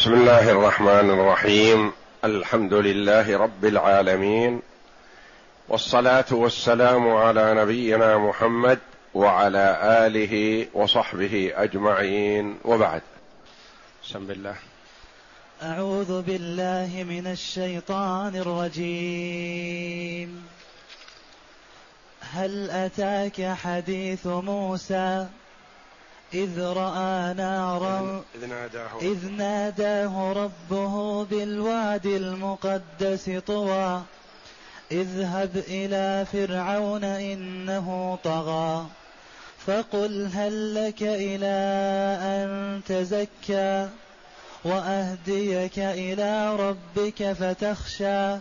بسم الله الرحمن الرحيم. الحمد لله رب العالمين. والصلاة والسلام على نبينا محمد وعلى آله وصحبه أجمعين. وبعد. بسم الله. أعوذ بالله من الشيطان الرجيم. هل أتاك حديث موسى إذ رأى نارا إذ ناداه, إذ ناداه ربه بالواد المقدس طوى. اذهب إلى فرعون إنه طغى. فقل هل لك إلى أن تزكى؟ وأهديك إلى ربك فتخشى.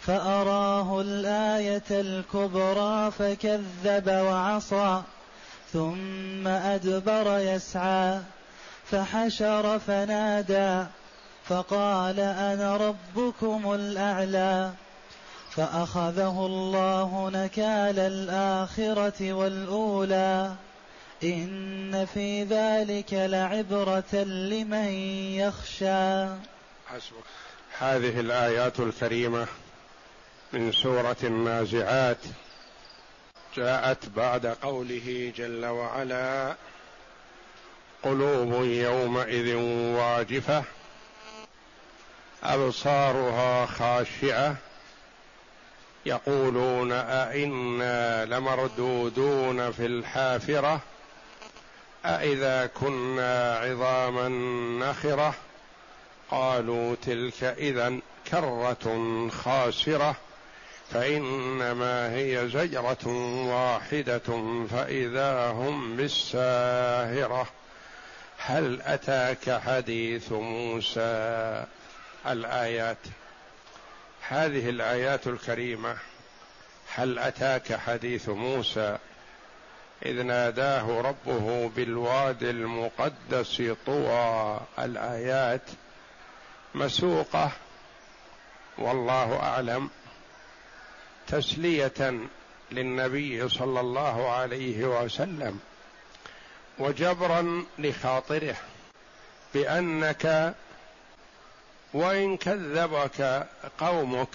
فأراه الآية الكبرى فكذب وعصى. ثم أدبر يسعى فحشر فنادى فقال أنا ربكم الأعلى فأخذه الله نكال الآخرة والأولى إن في ذلك لعبرة لمن يخشى. حسبك. هذه الآيات الكريمة من سورة النازعات. جاءت بعد قوله جل وعلا قلوب يومئذ واجفة أبصارها خاشعة يقولون أئنا لمردودون في الحافرة أإذا كنا عظاما نخرة قالوا تلك إذا كرة خاسرة. فإنما هي زجرة واحدة فإذا هم بالساهرة. هل أتاك حديث موسى؟ الآيات. هذه الآيات الكريمة. هل أتاك حديث موسى؟ إذ ناداه ربه بالواد المقدس طوى. الآيات مسوقة. والله أعلم. تسلية للنبي صلى الله عليه وسلم وجبرا لخاطره بأنك وإن كذبك قومك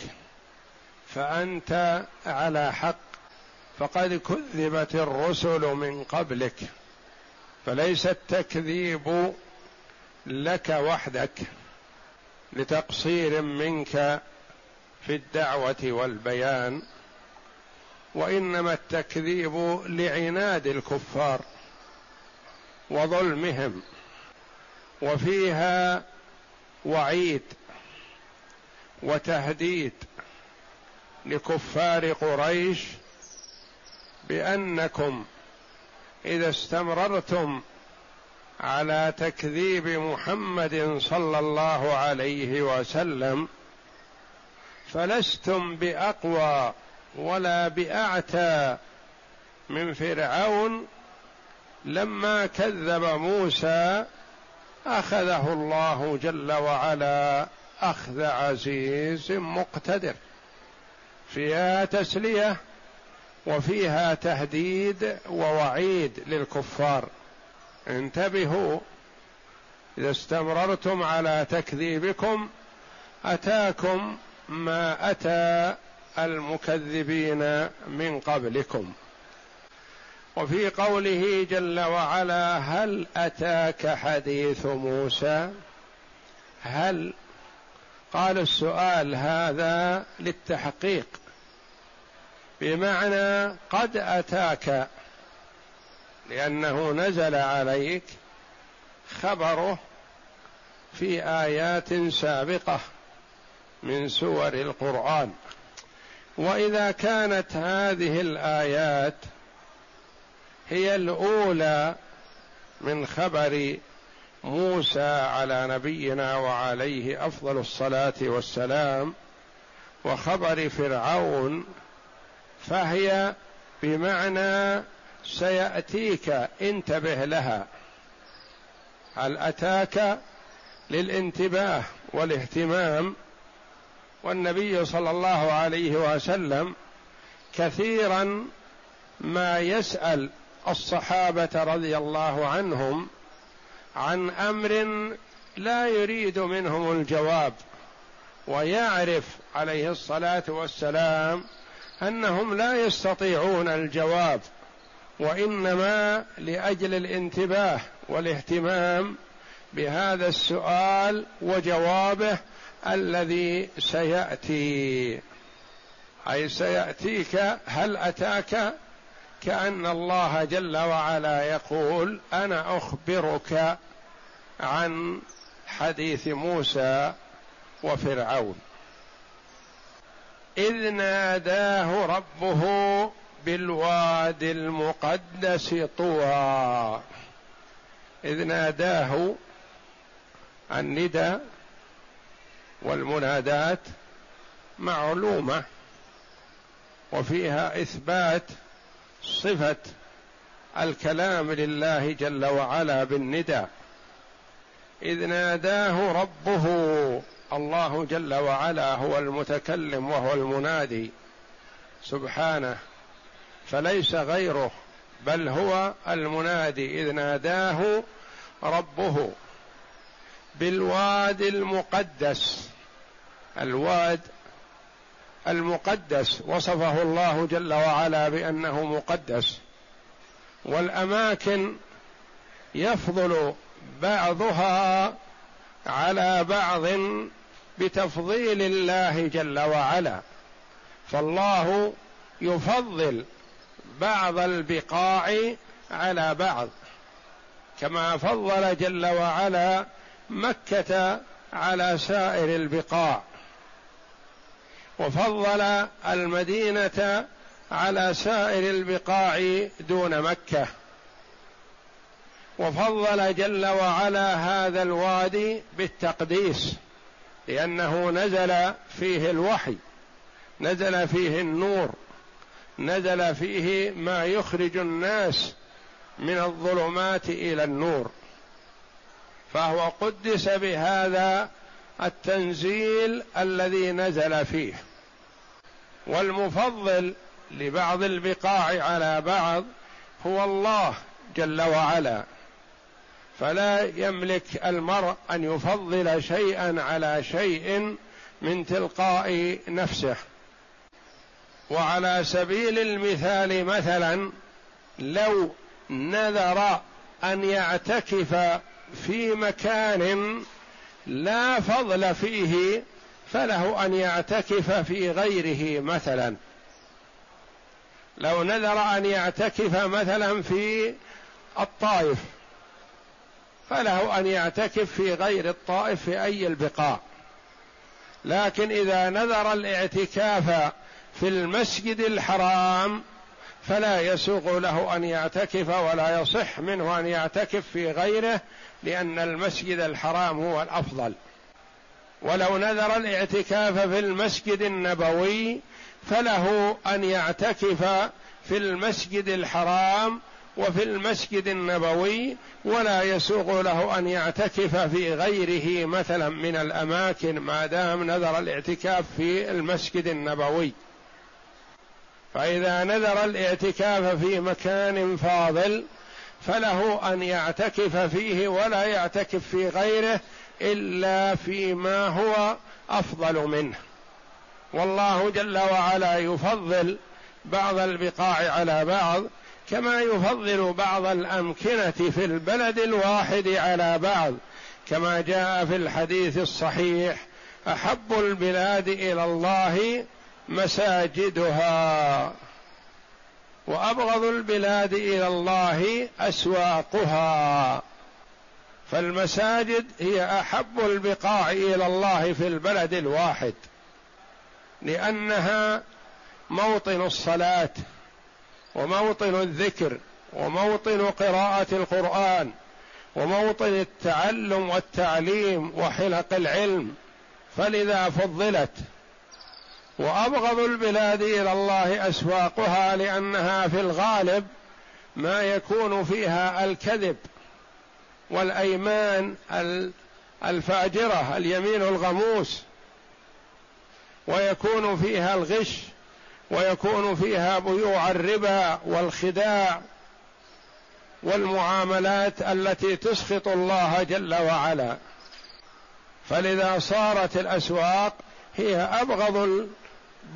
فأنت على حق فقد كذبت الرسل من قبلك فليس التكذيب لك وحدك لتقصير منك في الدعوة والبيان وإنما التكذيب لعناد الكفار وظلمهم وفيها وعيد وتهديد لكفار قريش بأنكم إذا استمررتم على تكذيب محمد صلى الله عليه وسلم فلستم بأقوى ولا بأعتى من فرعون لما كذب موسى أخذه الله جل وعلا أخذ عزيز مقتدر. فيها تسلية وفيها تهديد ووعيد للكفار. انتبهوا إذا استمررتم على تكذيبكم أتاكم ما أتى المكذبين من قبلكم. وفي قوله جل وعلا هل أتاك حديث موسى؟ هل؟ قال السؤال هذا للتحقيق. بمعنى قد أتاك لأنه نزل عليك خبره في آيات سابقة. من سور القرآن. وإذا كانت هذه الآيات هي الأولى من خبر موسى على نبينا وعليه أفضل الصلاة والسلام وخبر فرعون فهي بمعنى سيأتيك انتبه لها. هل أتاك للانتباه والاهتمام والنبي صلى الله عليه وسلم كثيرا ما يسأل الصحابة رضي الله عنهم عن أمر لا يريد منهم الجواب ويعرف عليه الصلاة والسلام أنهم لا يستطيعون الجواب وإنما لأجل الانتباه والاهتمام بهذا السؤال وجوابه الذي سيأتي. أي سيأتيك هل أتاك؟ كأن الله جل وعلا يقول أنا أخبرك عن حديث موسى وفرعون. إذ ناداه ربه بالوادي المقدس طوى. إذ ناداه الندى والمنادات معلومة وفيها إثبات صفة الكلام لله جل وعلا بالندى. إذ ناداه ربه الله جل وعلا هو المتكلم وهو المنادي. سبحانه فليس غيره بل هو المنادي. إذ ناداه ربه بالواد المقدس. الواد المقدس وصفه الله جل وعلا بأنه مقدس. والأماكن يفضل بعضها على بعض بتفضيل الله جل وعلا. فالله يفضل بعض البقاع على بعض. كما فضل جل وعلا مكة على سائر البقاع. وفضل المدينة على سائر البقاع دون مكة. وفضل جل وعلا هذا الوادي بالتقديس لأنه نزل فيه الوحي نزل فيه النور نزل فيه ما يخرج الناس من الظلمات إلى النور. فهو قدس بهذا التنزيل الذي نزل فيه. والمفضل لبعض البقاع على بعض هو الله جل وعلا. فلا يملك المرء أن يفضل شيئا على شيء من تلقاء نفسه. وعلى سبيل المثال مثلا لو نذر أن يعتكف في مكان لا فضل فيه فله أن يعتكف في غيره مثلا. لو نذر أن يعتكف مثلا في الطائف فله أن يعتكف في غير الطائف في أي البقاع. لكن إذا نذر الاعتكاف في المسجد الحرام فلا يسوغ له أن يعتكف ولا يصح منه أن يعتكف في غيره لأن المسجد الحرام هو الأفضل. ولو نذر الاعتكاف في المسجد النبوي فله أن يعتكف في المسجد الحرام وفي المسجد النبوي ولا يسوغ له أن يعتكف في غيره مثلا من الأماكن ما دام نذر الاعتكاف في المسجد النبوي. فإذا نذر الاعتكاف في مكان فاضل فله أن يعتكف فيه ولا يعتكف في غيره إلا فيما هو أفضل منه. والله جل وعلا يفضل بعض البقاع على بعض كما يفضل بعض الأمكنة في البلد الواحد على بعض. كما جاء في الحديث الصحيح أحب البلاد إلى الله مساجدها. وأبغض البلاد إلى الله أسواقها. فالمساجد هي أحب البقاع إلى الله في البلد الواحد لأنها موطن الصلاة وموطن الذكر وموطن قراءة القرآن وموطن التعلم والتعليم وحلق العلم. فلذا فضلت. وأبغض البلاد إلى الله أسواقها لأنها في الغالب ما يكون فيها الكذب. والأيمان الفاجرة اليمين الغموس. ويكون فيها الغش ويكون فيها بيوع الربا والخداع والمعاملات التي تسخط الله جل وعلا. فلذا صارت الأسواق هي أبغض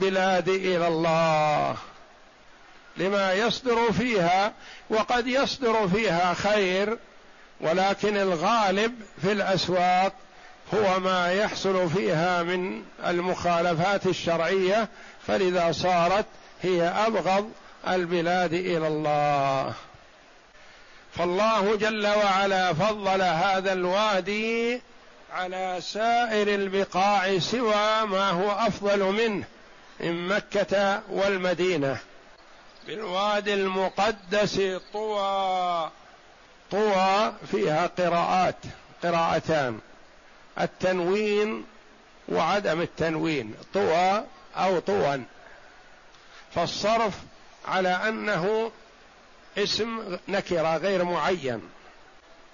البلاد إلى الله. لما يصدر فيها وقد يصدر فيها خير ولكن الغالب في الأسواق هو ما يحصل فيها من المخالفات الشرعية فلذا صارت هي أبغض البلاد إلى الله. فالله جل وعلا فضل هذا الوادي على سائر البقاع سوى ما هو أفضل منه من مكة والمدينة. بالوادي المقدس طوى طوى فيها قراءات قراءتان التنوين وعدم التنوين طوى أو طوى. فالصرف على أنه اسم نكرة غير معين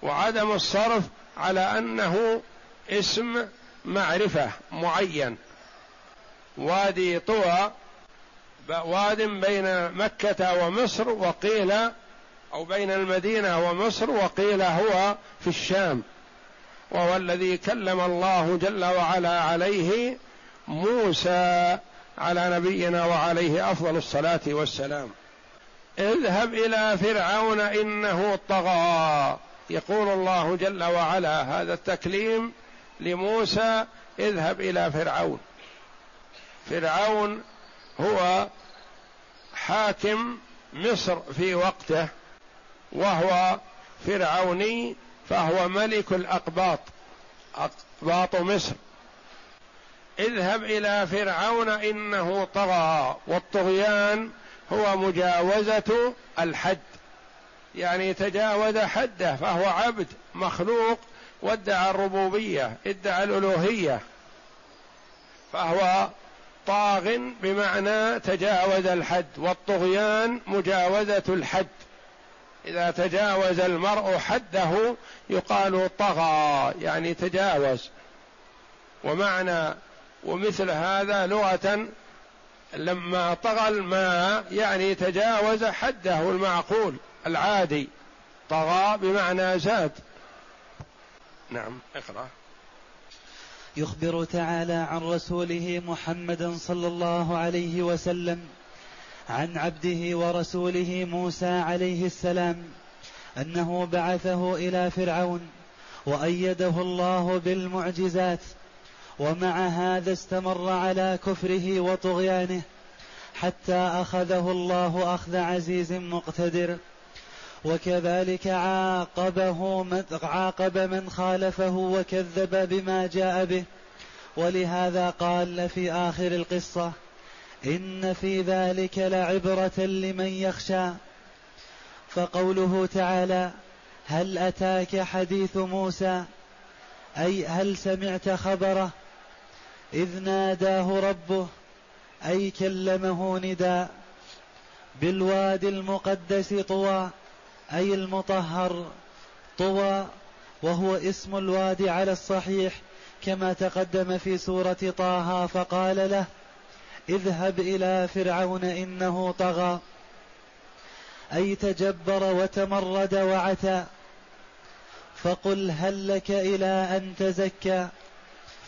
وعدم الصرف على أنه اسم معرفة معين. وادي طوى واد بين مكة ومصر وقيل أو بين المدينة ومصر وقيل هو في الشام وهو الذي كلم الله جل وعلا عليه موسى على نبينا وعليه أفضل الصلاة والسلام. اذهب إلى فرعون إنه طغى. يقول الله جل وعلا هذا التكليم لموسى اذهب إلى فرعون. فرعون هو حاكم مصر في وقته. وهو فرعوني فهو ملك الأقباط أقباط مصر. اذهب إلى فرعون إنه طغى والطغيان هو مجاوزة الحد. يعني تجاوز حده فهو عبد مخلوق وادعى الربوبية ادعى الألوهية. فهو طاغ بمعنى تجاوز الحد والطغيان مجاوزة الحد. إذا تجاوز المرء حده يقال طغى يعني تجاوز. ومعنى ومثل هذا لغة لما طغى الماء يعني تجاوز حده المعقول العادي. طغى بمعنى زاد. نعم اقرأ. يخبر تعالى عن رسوله محمد صلى الله عليه وسلم عن عبده ورسوله موسى عليه السلام أنه بعثه إلى فرعون وأيده الله بالمعجزات ومع هذا استمر على كفره وطغيانه حتى أخذه الله أخذ عزيز مقتدر وكذلك عاقبه من عاقب من خالفه وكذب بما جاء به ولهذا قال في آخر القصة إن في ذلك لعبرة لمن يخشى. فقوله تعالى هل أتاك حديث موسى؟ أي هل سمعت خبره؟ إذ ناداه ربه أي كلمه نداء بالوادي المقدس طوى أي المطهر طوى وهو اسم الوادي على الصحيح كما تقدم في سورة طه فقال له اذهب إلى فرعون إنه طغى. أي تجبر وتمرد وعتى. فقل هل لك إلى أن تزكى؟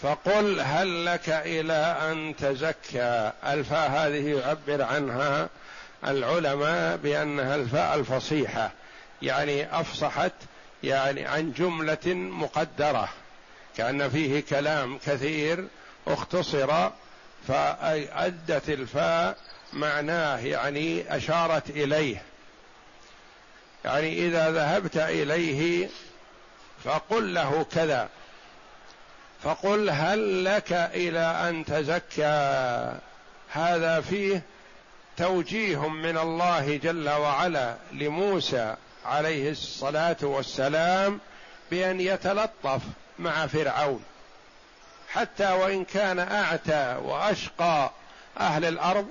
فقل هل لك إلى أن تزكى. الفاء هذه يعبر عنها العلماء بأنها الفاء الفصيحة. يعني أفصحت يعني عن جملة مقدرة. كأن فيه كلام كثير اختصر فأدت الفاء معناه يعني أشارت إليه. يعني إذا ذهبت إليه فقل له كذا. فقل هل لك إلى أن تزكى؟ هذا فيه توجيه من الله جل وعلا لموسى عليه الصلاة والسلام بأن يتلطف مع فرعون. حتى وإن كان أعتى وأشقى أهل الأرض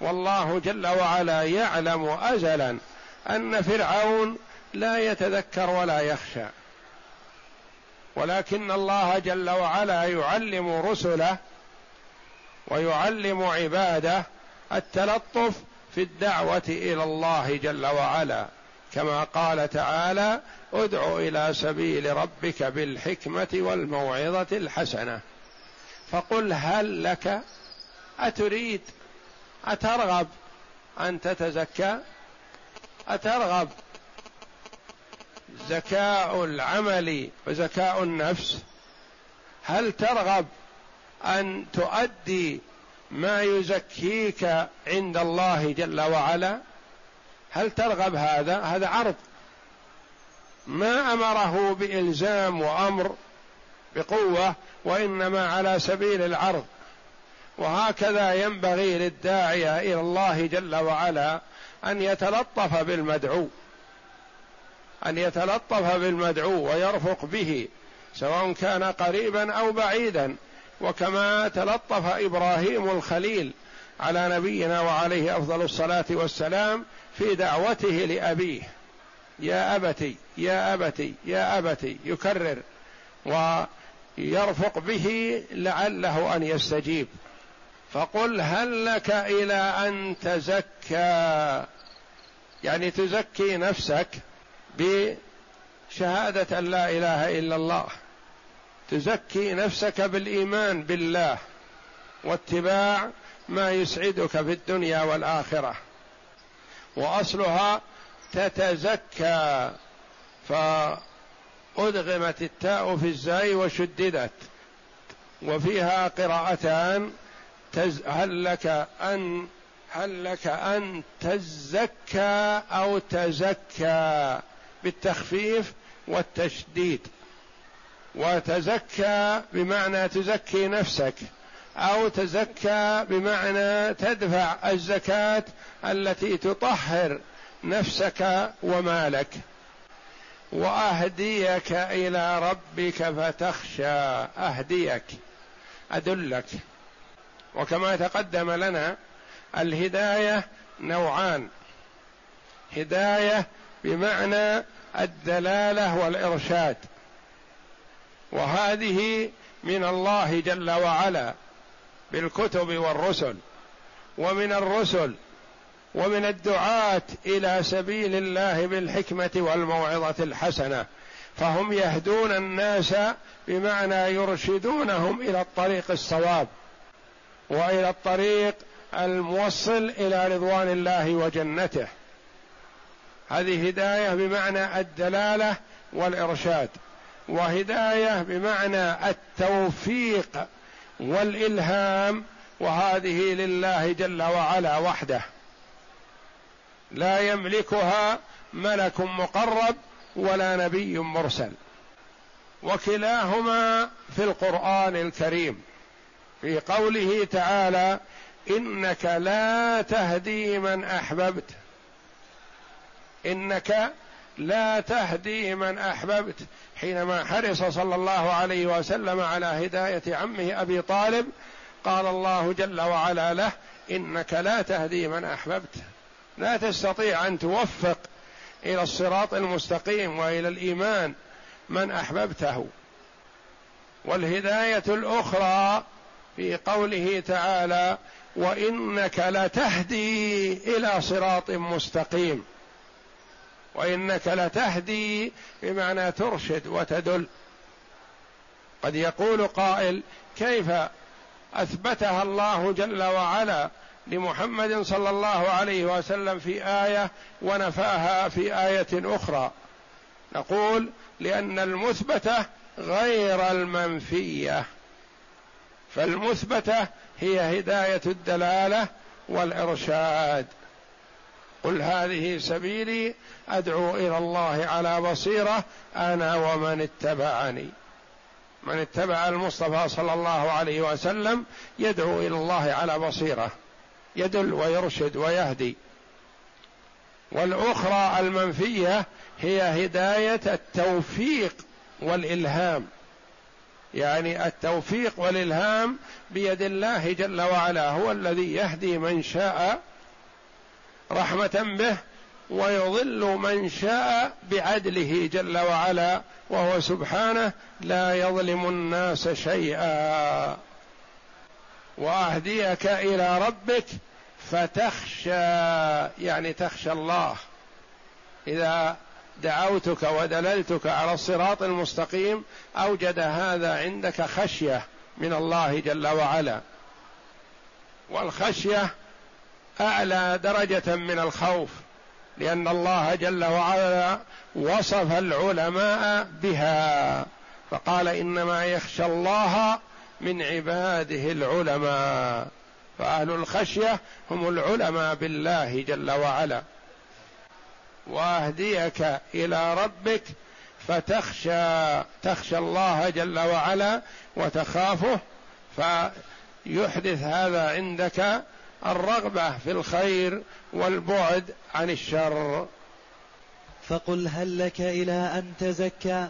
والله جل وعلا يعلم أزلا أن فرعون لا يتذكر ولا يخشى. ولكن الله جل وعلا يعلم رسله ويعلم عباده التلطف في الدعوة إلى الله جل وعلا. كما قال تعالى ادع إلى سبيل ربك بالحكمة والموعظة الحسنة. فقل هل لك؟ أتريد أترغب أن تتزكى؟ أترغب. زكاء العمل وزكاء النفس. هل ترغب أن تؤدي ما يزكيك عند الله جل وعلا؟ هل ترغب هذا؟ هذا عرض. ما أمره بإلزام وأمر بقوة وإنما على سبيل العرض. وهكذا ينبغي للداعيه إلى الله جل وعلا أن يتلطف بالمدعو. أن يتلطف بالمدعو ويرفق به سواء كان قريبا أو بعيدا. وكما تلطف إبراهيم الخليل على نبينا وعليه أفضل الصلاة والسلام في دعوته لأبيه. يا أبتي يا أبتي يا أبتي يكرر ويرفق به لعله أن يستجيب. فقل هل لك إلى أن تزكى؟ يعني تزكي نفسك بشهادة أن لا إله إلا الله. تزكي نفسك بالإيمان بالله واتباع ما يسعدك في الدنيا والآخرة. وأصلها تتزكى فأدغمت التاء في الزاي وشددت. وفيها قراءتان تز هل لك ان هل لك أن تزكى أو تزكى؟ بالتخفيف والتشديد. وتزكى بمعنى تزكي نفسك. أو تزكى بمعنى تدفع الزكاة التي تطهر نفسك ومالك. وأهديك إلى ربك فتخشى. أهديك. أدلك. وكما تقدم لنا الهداية نوعان. هداية بمعنى الدلالة والإرشاد. وهذه من الله جل وعلا. بالكتب والرسل ومن الرسل ومن الدعاة إلى سبيل الله بالحكمة والموعظة الحسنة. فهم يهدون الناس بمعنى يرشدونهم إلى الطريق الصواب وإلى الطريق الموصل إلى رضوان الله وجنته. هذه هداية بمعنى الدلالة والإرشاد وهداية بمعنى التوفيق والإلهام وهذه لله جل وعلا وحده. لا يملكها ملك مقرب ولا نبي مرسل. وكلاهما في القرآن الكريم. في قوله تعالى إنك لا تهدي من أحببت. إنك لا تهدي من أحببت. حينما حرص صلى الله عليه وسلم على هداية عمه أبي طالب قال الله جل وعلا له إنك لا تهدي من أحببت. لا تستطيع أن توفق إلى الصراط المستقيم وإلى الإيمان من أحببته. والهداية الأخرى في قوله تعالى وإنك لتهدي إلى صراط مستقيم. وإنك لتهدي بمعنى ترشد وتدل. قد يقول قائل كيف أثبتها الله جل وعلا لمحمد صلى الله عليه وسلم في آية ونفاها في آية أخرى؟ نقول لأن المثبته غير المنفية. فالمثبته هي هداية الدلالة والإرشاد. قل هذه سبيلي أدعو إلى الله على بصيرة أنا ومن اتبعني. من اتبع المصطفى صلى الله عليه وسلم يدعو إلى الله على بصيرة. يدل ويرشد ويهدي. والأخرى المنفية هي هداية التوفيق والإلهام. يعني التوفيق والإلهام بيد الله جل وعلا هو الذي يهدي من شاء رحمة به ويضل من شاء بعدله جل وعلا وهو سبحانه لا يظلم الناس شيئا. وأهديك إلى ربك فتخشى يعني تخشى الله. إذا دعوتك ودللتك على الصراط المستقيم أوجد هذا عندك خشية من الله جل وعلا. والخشية أعلى درجة من الخوف لأن الله جل وعلا وصف العلماء بها فقال إنما يخشى الله من عباده العلماء فأهل الخشية هم العلماء بالله جل وعلا. وأهديك إلى ربك فتخشى تخشى الله جل وعلا وتخافه فيحدث هذا عندك الرغبة في الخير والبعد عن الشر. فقل هل لك إلى أن تزكى؟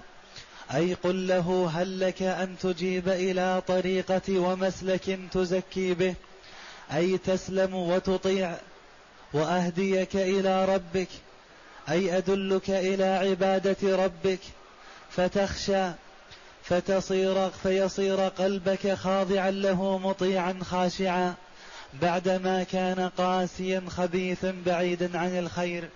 أي قل له هل لك أن تجيب إلى طريقة ومسلك تزكي به؟ أي تسلم وتطيع وأهديك إلى ربك؟ أي أدلك إلى عبادة ربك؟ فتخشى فتصير فيصير قلبك خاضعا له مطيعا خاشعا. بعدما كان قاسيا خبيثا بعيدا عن الخير.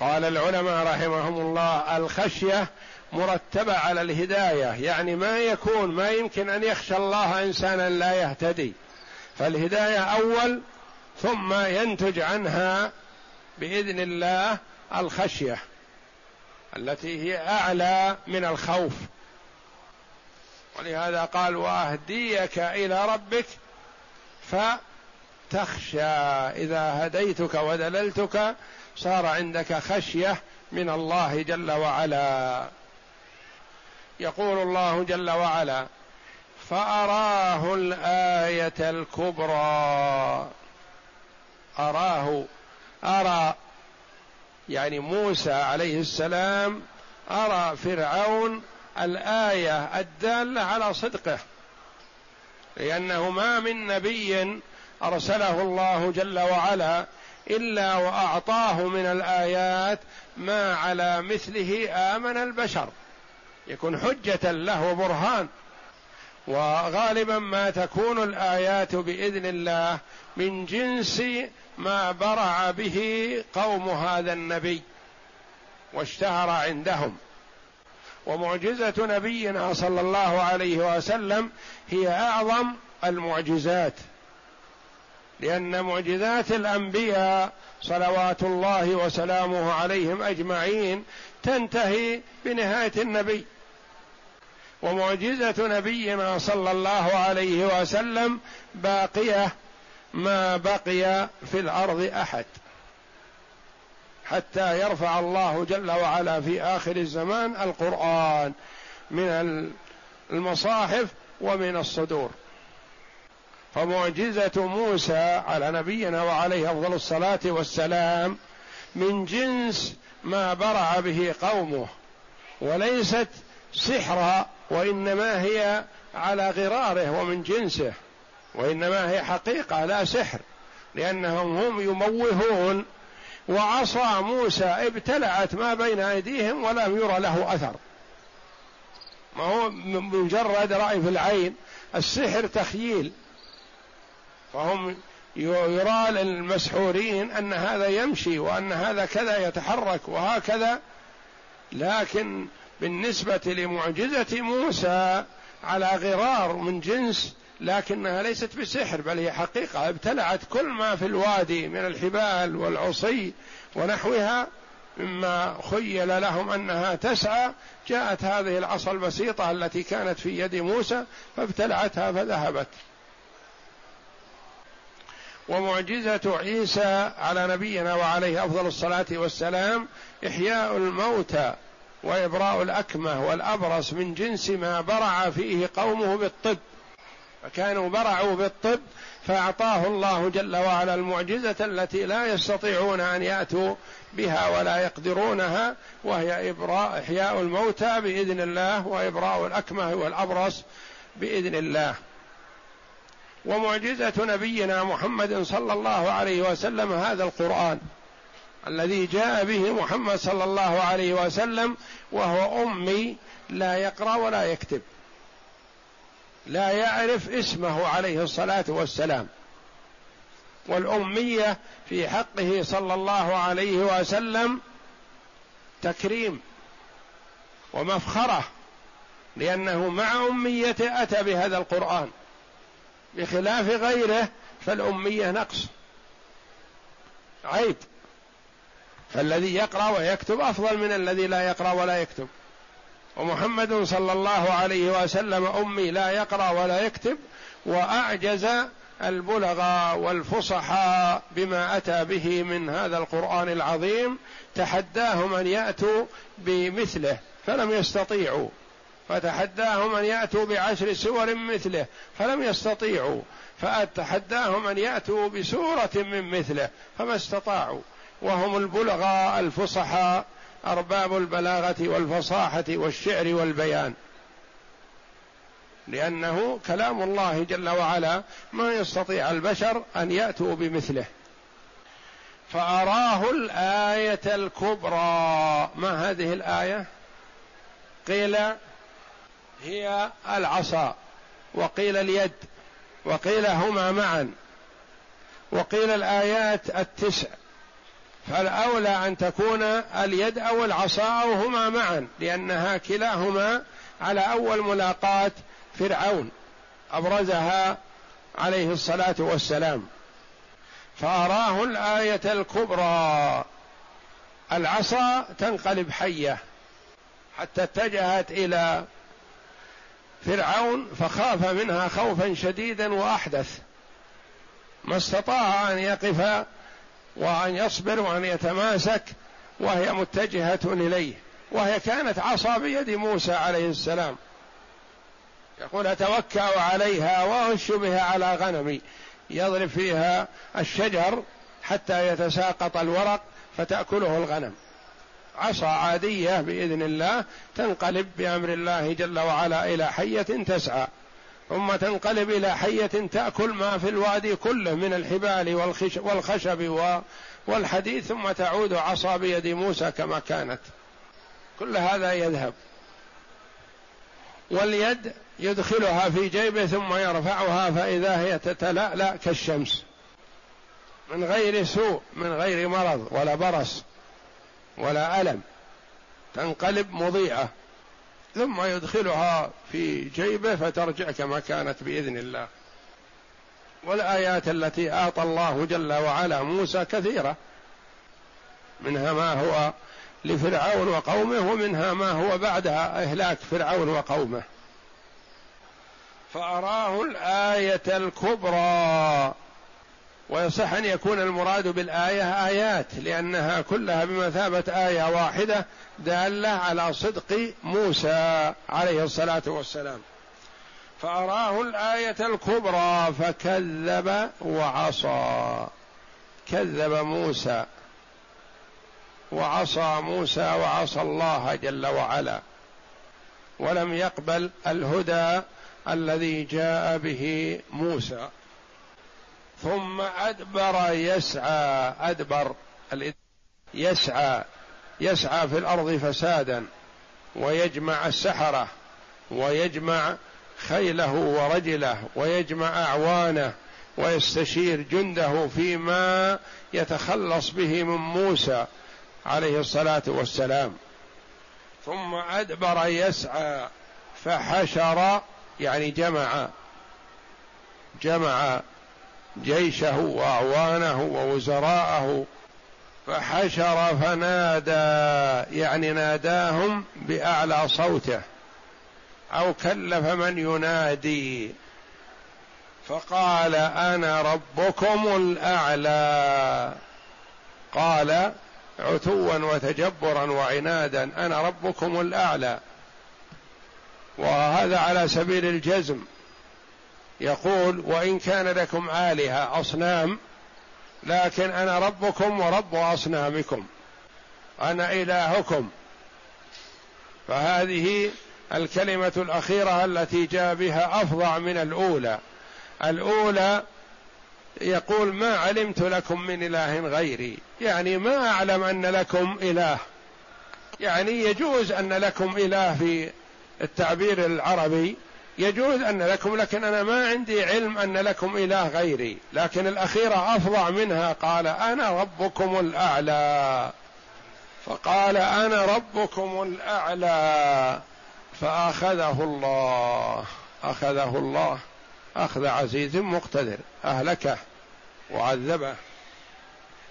قال العلماء رحمهم الله الخشية مرتبة على الهداية يعني ما يكون ما يمكن أن يخشى الله إنسانا لا يهتدي. فالهداية أول ثم ينتج عنها بإذن الله الخشية التي هي أعلى من الخوف. ولهذا قال وأهديك إلى ربك فتخشى إذا هديتك ودللتك صار عندك خشية من الله جل وعلا. يقول الله جل وعلا فأراه الآية الكبرى. أراه أرى يعني موسى عليه السلام أرى فرعون الآية الدالة على صدقه لأنه ما من نبي أرسله الله جل وعلا إلا وأعطاه من الآيات ما على مثله آمن البشر. يكون حجة له برهان. وغالبا ما تكون الآيات بإذن الله من جنس ما برع به قوم هذا النبي واشتهر عندهم. ومعجزة نبينا صلى الله عليه وسلم هي أعظم المعجزات. لأن معجزات الأنبياء صلوات الله وسلامه عليهم أجمعين تنتهي بنهاية النبي. ومعجزة نبينا صلى الله عليه وسلم باقية ما بقي في الأرض أحد. حتى يرفع الله جل وعلا في آخر الزمان القرآن من المصاحف ومن الصدور. فمعجزة موسى على نبينا وعليه أفضل الصلاة والسلام من جنس ما برع به قومه وليست سحرا وإنما هي على غراره ومن جنسه وإنما هي حقيقة لا سحر لأنهم هم يموهون. وعصا موسى ابتلعت ما بين أيديهم ولم يرى له أثر. ما هو مجرد رأي في العين السحر تخييل. فهم يرى للمسحورين أن هذا يمشي وأن هذا كذا يتحرك وهكذا. لكن بالنسبة لمعجزة موسى على غرار من جنس لكنها ليست بسحر بل هي حقيقة. ابتلعت كل ما في الوادي من الحبال والعصي ونحوها مما خيل لهم أنها تسعى. جاءت هذه العصا البسيطة التي كانت في يد موسى فابتلعتها فذهبت. ومعجزة عيسى على نبينا وعليه أفضل الصلاة والسلام إحياء الموتى وإبراء الأكمة والأبرص من جنس ما برع فيه قومه بالطب. فكانوا برعوا بالطب فأعطاه الله جل وعلا المعجزة التي لا يستطيعون أن يأتوا بها ولا يقدرونها وهي ابراء إحياء الموتى بإذن الله وإبراء الأكمة والأبرص بإذن الله. ومعجزة نبينا محمد صلى الله عليه وسلم هذا القرآن الذي جاء به محمد صلى الله عليه وسلم وهو أمي لا يقرأ ولا يكتب لا يعرف اسمه عليه الصلاة والسلام. والأمية في حقه صلى الله عليه وسلم تكريم ومفخرة لأنه مع أميته أتى بهذا القرآن. بخلاف غيره فالأمية نقص. عيب. فالذي يقرأ ويكتب أفضل من الذي لا يقرأ ولا يكتب. ومحمد صلى الله عليه وسلم أمي لا يقرأ ولا يكتب وأعجز البلغاء والفصحاء بما أتى به من هذا القرآن العظيم تحداهم أن يأتوا بمثله فلم يستطيعوا. فتحداهم أن يأتوا بعشر سور مثله فلم يستطيعوا. فتحداهم أن يأتوا بسورة من مثله فما استطاعوا. وهم البلغاء الفصحاء أرباب البلاغة والفصاحة والشعر والبيان. لأنه كلام الله جل وعلا ما يستطيع البشر أن يأتوا بمثله. فأراه الآية الكبرى. ما هذه الآية؟ قيل هي العصا. وقيل اليد. وقيل هما معا. وقيل الآيات التسع. فالأولى أن تكون اليد أو العصا أو هما معا لأنها كلاهما على أول ملاقاه فرعون. أبرزها عليه الصلاة والسلام. فأراه الآية الكبرى. العصا تنقلب حية. حتى اتجهت إلى فرعون فخاف منها خوفا شديدا وأحدث. ما استطاع أن يقف وأن يصبر وأن يتماسك وهي متجهة إليه وهي كانت عصا بيد موسى عليه السلام. يقول أتوكأ عليها وأهش بها على غنمي. يضرب فيها الشجر حتى يتساقط الورق فتأكله الغنم. عصا عادية بإذن الله تنقلب بأمر الله جل وعلا إلى حية تسعى. ثم تنقلب إلى حية تأكل ما في الوادي كله من الحبال والخشب والحديد ثم تعود عصا بيد موسى كما كانت. كل هذا يذهب. واليد يدخلها في جيبه ثم يرفعها فإذا هي تتلألأ كالشمس. من غير سوء من غير مرض ولا برص ولا ألم تنقلب مضيئة ثم يدخلها في جيبه فترجع كما كانت بإذن الله. والآيات التي أعطى الله جل وعلا موسى كثيرة منها ما هو لفرعون وقومه ومنها ما هو بعد إهلاك فرعون وقومه. فأراه الآية الكبرى. ويصح أن يكون المراد بالآية آيات لأنها كلها بمثابة آية واحدة دالة على صدق موسى عليه الصلاة والسلام. فأراه الآية الكبرى فكذب وعصى. كذب موسى. وعصى موسى وعصى الله جل وعلا. ولم يقبل الهدى الذي جاء به موسى. ثم أدبر يسعى أدبر يسعى يسعى في الأرض فسادا ويجمع السحرة ويجمع خيله ورجله ويجمع أعوانه ويستشير جنده فيما يتخلص به من موسى عليه الصلاة والسلام. ثم أدبر يسعى فحشر يعني جمع جمع جيشه وأعوانه ووزراءه فحشر فنادى يعني ناداهم بأعلى صوته أو كلف من ينادي. فقال أنا ربكم الأعلى. قال عتوا وتجبرا وعنادا أنا ربكم الأعلى. وهذا على سبيل الجزم. يقول وإن كان لكم الهه أصنام لكن أنا ربكم ورب أصنامكم أنا إلهكم. فهذه الكلمة الأخيرة التي جاء بها أفظع من الأولى. الأولى يقول ما علمت لكم من إله غيري. يعني ما أعلم أن لكم إله. يعني يجوز أن لكم إله في التعبير العربي يجوز أن لكم لكن أنا ما عندي علم أن لكم إله غيري. لكن الأخيرة افظع منها قال أنا ربكم الأعلى. فقال أنا ربكم الأعلى. فأخذه الله. أخذه الله. أخذ عزيز مقتدر. أهلكه وعذبه.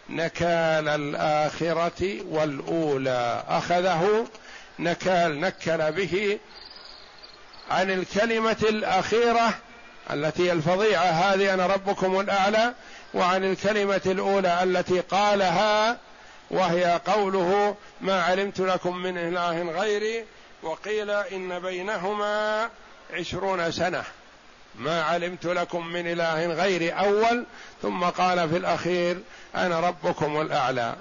نكال الآخرة والأولى. أخذه نكال نكل به عن الكلمة الأخيرة التي الفظيعة هذه أنا ربكم الأعلى وعن الكلمة الأولى التي قالها وهي قوله ما علمت لكم من إله غيري وقيل إن بينهما عشرون سنة ما علمت لكم من إله غيري أول ثم قال في الأخير أنا ربكم الأعلى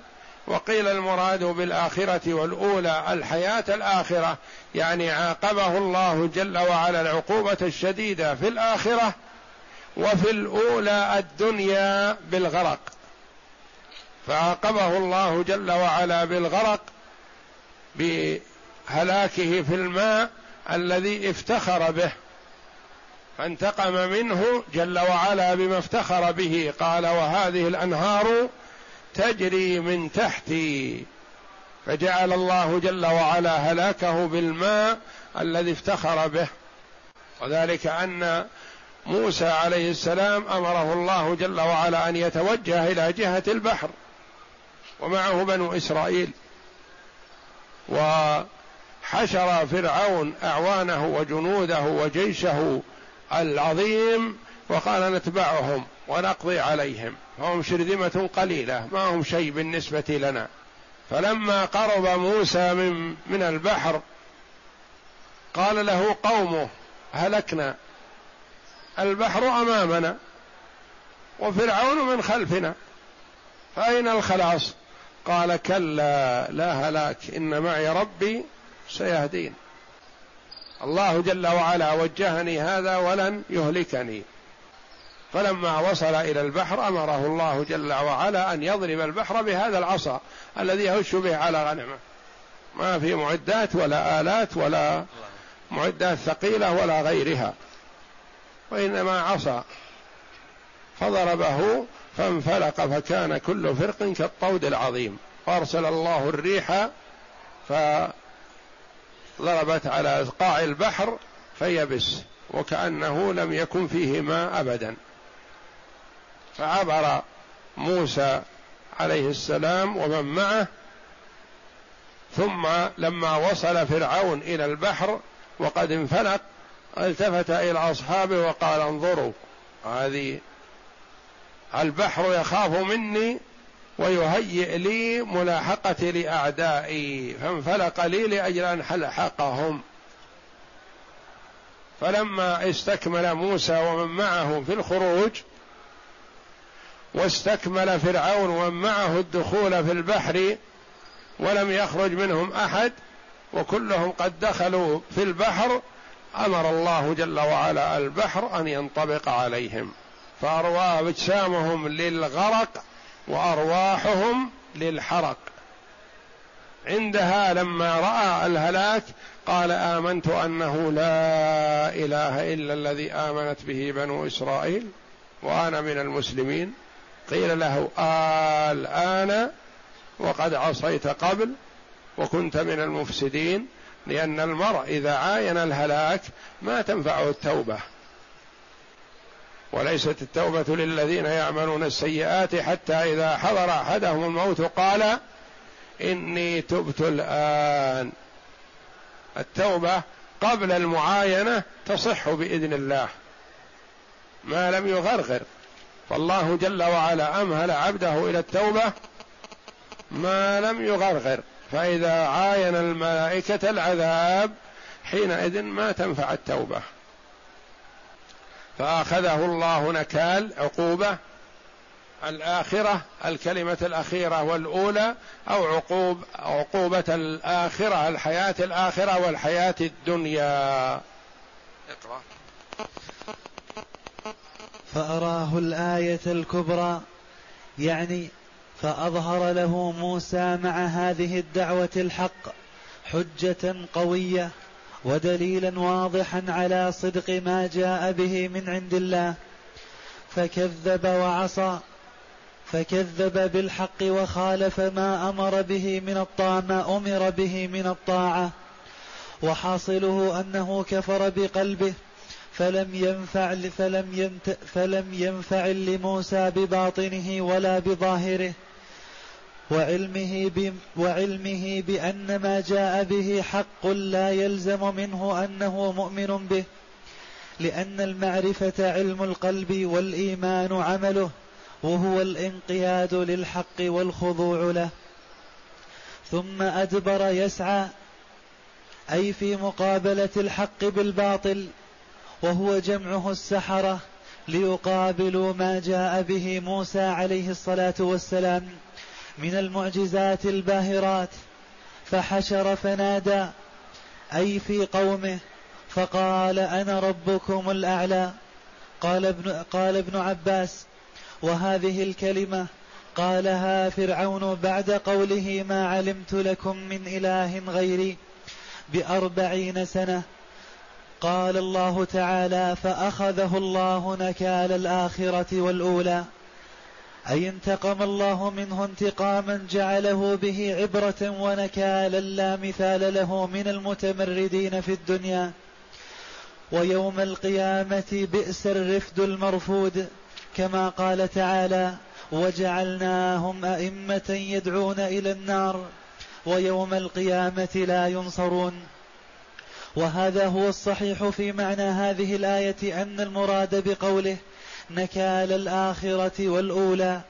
وقيل المراد بالآخرة والأولى الحياة الآخرة يعني عاقبه الله جل وعلا العقوبة الشديدة في الآخرة وفي الأولى الدنيا بالغرق. فعاقبه الله جل وعلا بالغرق بهلاكه في الماء الذي افتخر به فانتقم منه جل وعلا بما افتخر به. قال وهذه الأنهار تجري من تحتي. فجعل الله جل وعلا هلاكه بالماء الذي افتخر به. وذلك أن موسى عليه السلام أمره الله جل وعلا أن يتوجه إلى جهة البحر. ومعه بنو إسرائيل. وحشر فرعون أعوانه وجنوده وجيشه العظيم وقال نتبعهم. ونقضي عليهم. فهم شرذمة قليلة ما هم شيء بالنسبة لنا. فلما قرب موسى من من البحر قال له قومه هلكنا البحر أمامنا وفرعون من خلفنا. فأين الخلاص؟ قال كلا لا هلاك إن معي ربي سيهدين. الله جل وعلا وجهني هذا ولن يهلكني. فلما وصل إلى البحر أمره الله جل وعلا أن يضرب البحر بهذا العصا الذي يهش به على غنمه. ما في معدات ولا آلات ولا معدات ثقيلة ولا غيرها وإنما عصا. فضربه فانفلق فكان كل فرق كالطود العظيم. وارسل الله الريح فضربت على قاع البحر فيبس وكأنه لم يكن فيه ماء ابدا. فعبر موسى عليه السلام ومن معه ثم لما وصل فرعون إلى البحر وقد انفلق التفت إلى أصحابه وقال انظروا هذه البحر يخاف مني ويهيئ لي ملاحقتي لأعدائي فانفلق لي لأجل أن حلحقهم. فلما استكمل موسى ومن معه في الخروج واستكمل فرعون ومن معه الدخول في البحر ولم يخرج منهم أحد وكلهم قد دخلوا في البحر أمر الله جل وعلا البحر أن ينطبق عليهم. فأرواح أجسامهم للغرق وأرواحهم للحرق. عندها لما رأى الهلاك قال آمنت أنه لا إله إلا الذي آمنت به بنو إسرائيل وأنا من المسلمين. قيل له آلآن وقد عصيت قبل وكنت من المفسدين لأن المرء إذا عاين الهلاك ما تنفعه التوبة. وليست التوبة للذين يعملون السيئات حتى إذا حضر أحدهم الموت قال إني تبت الآن. التوبة قبل المعاينة تصح بإذن الله. ما لم يغرغر فالله جل وعلا أمهل عبده إلى التوبة ما لم يغرغر. فإذا عاين الملائكة العذاب حينئذ ما تنفع التوبة. فأخذه الله نكال عقوبة الآخرة الكلمة الأخيرة والأولى أو عقوب عقوبة الآخرة الحياة الآخرة والحياة الدنيا. اقرأ. فأراه الآية الكبرى يعني فأظهر له موسى مع هذه الدعوة الحق حجة قوية ودليلا واضحا على صدق ما جاء به من عند الله. فكذب وعصى فكذب بالحق وخالف ما أمر به من الطاعة ما أمر به من الطاعة. وحاصله أنه كفر بقلبه فلم ينفع فلم ينت فلم ينفع لموسى بباطنه ولا بظاهره وعلمه وعلمه بأن ما جاء به حق لا يلزم منه أنه مؤمن به لأن المعرفة علم القلب والإيمان عمله وهو الانقياد للحق والخضوع له. ثم أدبر يسعى أي في مقابلة الحق بالباطل وهو جمعه السحرة ليقابلوا ما جاء به موسى عليه الصلاة والسلام من المعجزات الباهرات. فحشر فنادى أي في قومه؟ فقال أنا ربكم الأعلى. قال ابن, قال ابن عباس وهذه الكلمة قالها فرعون بعد قوله ما علمت لكم من إله غيري بأربعين سنة. قال الله تعالى فأخذه الله نكال الآخرة والأولى. أي انتقم الله منه انتقاما جعله به عبرة ونكالا لا مثال له من المتمردين في الدنيا. ويوم القيامة بئس الرفد المرفود كما قال تعالى وجعلناهم أئمة يدعون إلى النار ويوم القيامة لا ينصرون. وهذا هو الصحيح في معنى هذه الآية أن المراد بقوله نكال الآخرة والأولى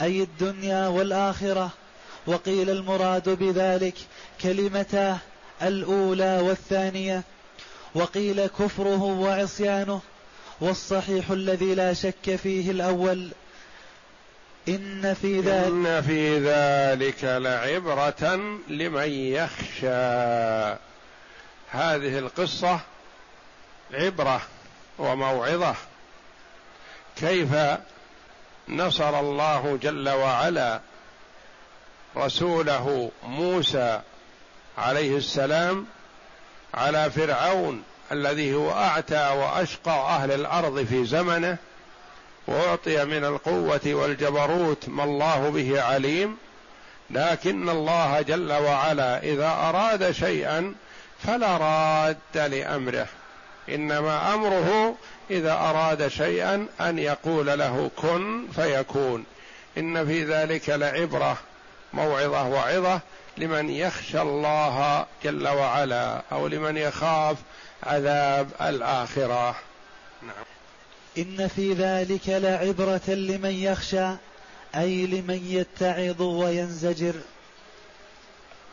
أي الدنيا والآخرة. وقيل المراد بذلك كلمتاه الأولى والثانية. وقيل كفره وعصيانه. والصحيح الذي لا شك فيه الأول. إن في ذلك إن في ذلك لعبرة لمن يخشى. هذه القصة عبرة وموعظة. كيف نصر الله جل وعلا رسوله موسى عليه السلام على فرعون الذي هو أعتى وأشقى أهل الأرض في زمنه وأعطي من القوة والجبروت ما الله به عليم لكن الله جل وعلا إذا أراد شيئا فلا راد لأمره إنما أمره إذا أراد شيئا أن يقول له كن فيكون. إن في ذلك لعبرة موعظة وعظة لمن يخشى الله جل وعلا أو لمن يخاف عذاب الآخرة. نعم. إن في ذلك لعبرة لمن يخشى أي لمن يتعظ وينزجر.